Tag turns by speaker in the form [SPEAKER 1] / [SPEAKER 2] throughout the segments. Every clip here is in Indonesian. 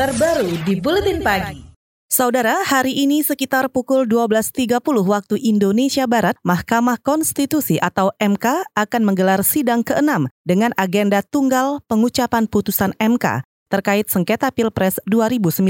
[SPEAKER 1] terbaru di Buletin Pagi. Saudara, hari ini sekitar pukul 12.30 waktu Indonesia Barat, Mahkamah Konstitusi atau MK akan menggelar sidang ke-6 dengan agenda tunggal pengucapan putusan MK terkait sengketa Pilpres 2019.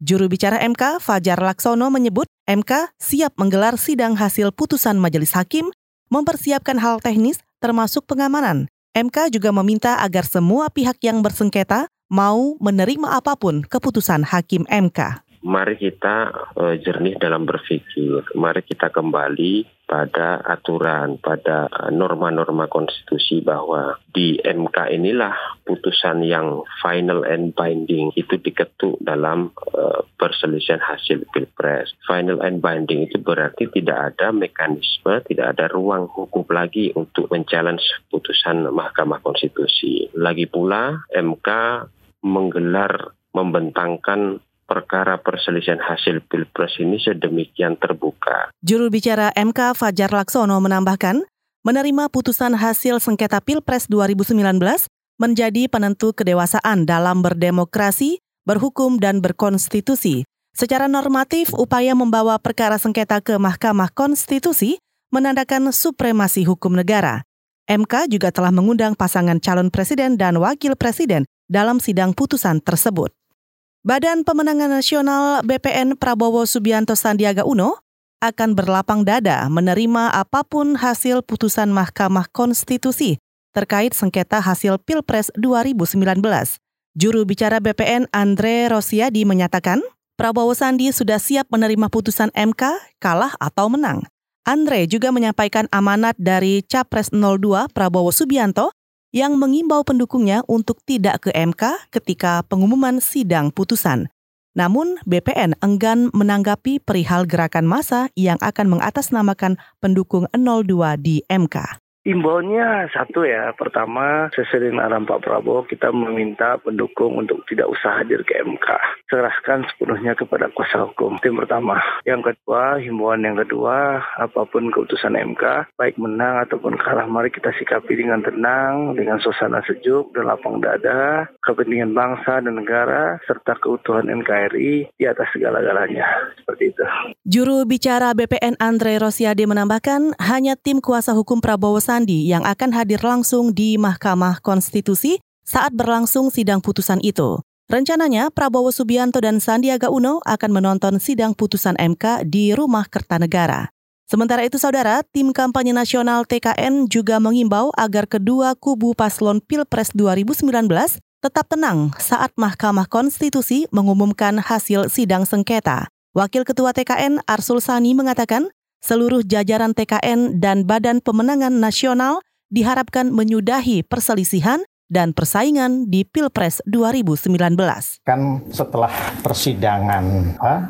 [SPEAKER 1] Juru bicara MK, Fajar Laksono menyebut MK siap menggelar sidang hasil putusan majelis hakim, mempersiapkan hal teknis termasuk pengamanan. MK juga meminta agar semua pihak yang bersengketa mau menerima apa pun keputusan hakim MK
[SPEAKER 2] mari kita uh, jernih dalam berpikir. Mari kita kembali pada aturan, pada norma-norma konstitusi bahwa di MK inilah putusan yang final and binding itu diketuk dalam uh, perselisihan hasil pilpres. Final and binding itu berarti tidak ada mekanisme, tidak ada ruang hukum lagi untuk mencalon putusan Mahkamah Konstitusi. Lagi pula MK menggelar membentangkan perkara perselisihan hasil pilpres ini sedemikian terbuka.
[SPEAKER 1] Juru bicara MK Fajar Laksono menambahkan, menerima putusan hasil sengketa pilpres 2019 menjadi penentu kedewasaan dalam berdemokrasi, berhukum, dan berkonstitusi. Secara normatif, upaya membawa perkara sengketa ke Mahkamah Konstitusi menandakan supremasi hukum negara. MK juga telah mengundang pasangan calon presiden dan wakil presiden dalam sidang putusan tersebut. Badan Pemenangan Nasional BPN Prabowo Subianto Sandiaga Uno akan berlapang dada menerima apa pun hasil putusan Mahkamah Konstitusi terkait sengketa hasil Pilpres 2019. Juru bicara BPN Andre Rosiadi menyatakan, Prabowo Sandi sudah siap menerima putusan MK, kalah atau menang. Andre juga menyampaikan amanat dari Capres 02 Prabowo Subianto yang mengimbau pendukungnya untuk tidak ke MK ketika pengumuman sidang putusan. Namun, BPN enggan menanggapi perihal gerakan massa yang akan mengatasnamakan pendukung 02 di MK.
[SPEAKER 3] Imbaunya satu ya, pertama sesuai dengan arahan Pak Prabowo kita meminta pendukung untuk tidak usah hadir ke MK. Serahkan sepenuhnya kepada kuasa hukum. Yang pertama. Yang kedua, himbauan yang kedua, apa pun keputusan MK, baik menang ataupun kalah, mari kita sikapi dengan tenang, dengan suasana sejuk dan lapang dada, kepentingan bangsa dan negara, serta keutuhan NKRI di atas segala-galanya. Seperti itu.
[SPEAKER 1] Juru bicara BPN Andre Rosiade menambahkan, hanya tim kuasa hukum Prabowo Sandi yang akan hadir langsung di Mahkamah Konstitusi saat berlangsung sidang putusan itu. Rencananya, Prabowo Subianto dan Sandiaga Uno akan menonton sidang putusan MK di Rumah Kertanegara. Sementara itu, saudara, tim kampanye nasional TKN juga mengimbau agar kedua kubu paslon Pilpres 2019 tetap tenang saat Mahkamah Konstitusi mengumumkan hasil sidang sengketa. Wakil Ketua TKN Arsul Sani mengatakan, seluruh jajaran TKN dan Badan Pemenangan Nasional diharapkan menyudahi perselisihan dan persaingan di Pilpres 2019.
[SPEAKER 4] Kan setelah persidangan uh,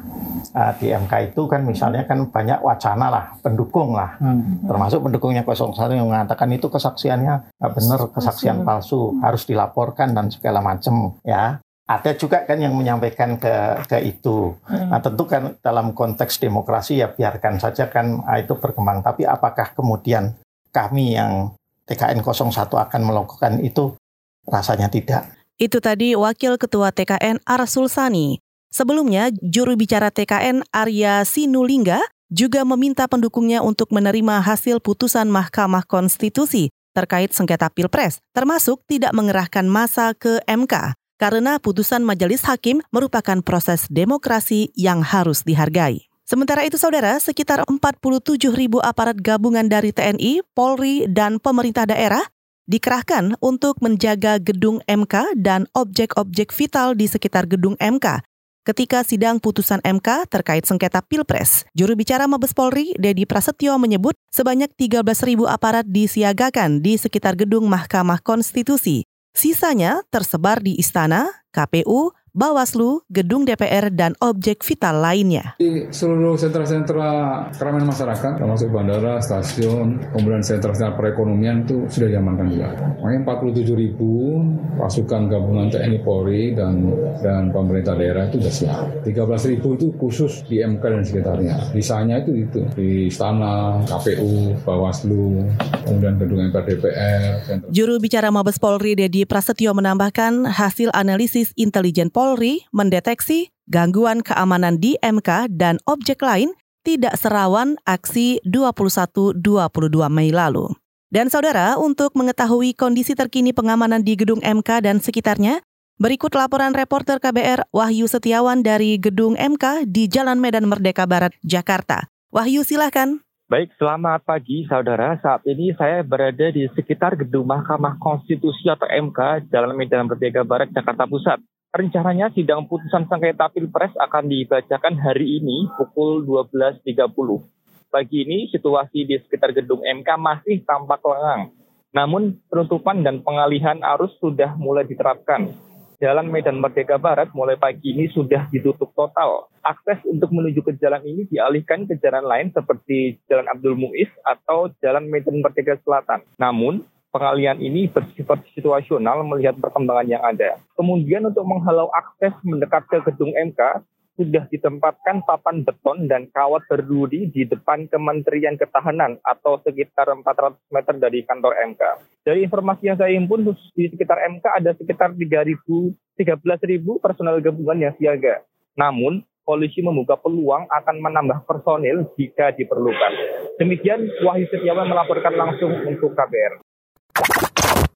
[SPEAKER 4] di MK itu kan misalnya kan banyak wacana lah, pendukung lah, hmm. termasuk pendukungnya 01 yang mengatakan itu kesaksiannya benar, kesaksian palsu, harus dilaporkan dan segala macam ya ada juga kan yang menyampaikan ke ke itu. Hmm. Nah tentu kan dalam konteks demokrasi ya biarkan saja kan ah, itu berkembang. Tapi apakah kemudian kami yang TKN 01 akan melakukan itu? Rasanya tidak.
[SPEAKER 1] Itu tadi Wakil Ketua TKN Arsul Sani. Sebelumnya, juru bicara TKN Arya Sinulingga juga meminta pendukungnya untuk menerima hasil putusan Mahkamah Konstitusi terkait sengketa Pilpres, termasuk tidak mengerahkan masa ke MK karena putusan majelis hakim merupakan proses demokrasi yang harus dihargai. Sementara itu, saudara, sekitar 47 ribu aparat gabungan dari TNI, Polri, dan pemerintah daerah dikerahkan untuk menjaga gedung MK dan objek-objek vital di sekitar gedung MK ketika sidang putusan MK terkait sengketa Pilpres. Juru bicara Mabes Polri, Dedi Prasetyo menyebut sebanyak 13 ribu aparat disiagakan di sekitar gedung Mahkamah Konstitusi Sisanya tersebar di istana, KPU, Bawaslu, gedung DPR, dan objek vital lainnya.
[SPEAKER 5] Di seluruh sentra-sentra keramaian masyarakat, termasuk bandara, stasiun, kemudian sentra-sentra perekonomian itu sudah diamankan juga. Makanya 47 ribu pasukan gabungan TNI Polri dan dan pemerintah daerah itu sudah siap. 13 ribu itu khusus di MK dan sekitarnya. Sisanya itu itu di istana, KPU, Bawaslu, kemudian gedung MK DPR.
[SPEAKER 1] Juru bicara Mabes Polri Dedi Prasetyo menambahkan hasil analisis intelijen Polri Polri mendeteksi gangguan keamanan di MK dan objek lain tidak serawan aksi 21-22 Mei lalu. Dan saudara, untuk mengetahui kondisi terkini pengamanan di gedung MK dan sekitarnya, berikut laporan reporter KBR Wahyu Setiawan dari gedung MK di Jalan Medan Merdeka Barat, Jakarta. Wahyu silahkan.
[SPEAKER 6] Baik, selamat pagi saudara. Saat ini saya berada di sekitar gedung Mahkamah Konstitusi atau MK Jalan Medan Merdeka Barat, Jakarta Pusat. Rencananya sidang putusan sengketa Pilpres akan dibacakan hari ini pukul 12.30. Pagi ini situasi di sekitar gedung MK masih tampak lengang. Namun penutupan dan pengalihan arus sudah mulai diterapkan. Jalan Medan Merdeka Barat mulai pagi ini sudah ditutup total. Akses untuk menuju ke jalan ini dialihkan ke jalan lain seperti Jalan Abdul Muiz atau Jalan Medan Merdeka Selatan. Namun, pengalian ini bersifat situasional melihat perkembangan yang ada. Kemudian untuk menghalau akses mendekat ke gedung MK, sudah ditempatkan papan beton dan kawat berduri di depan Kementerian Ketahanan atau sekitar 400 meter dari kantor MK. Dari informasi yang saya himpun di sekitar MK ada sekitar 3.000 13.000 personel gabungan yang siaga. Namun polisi membuka peluang akan menambah personil jika diperlukan. Demikian Wahyu Setiawan melaporkan langsung untuk KBR.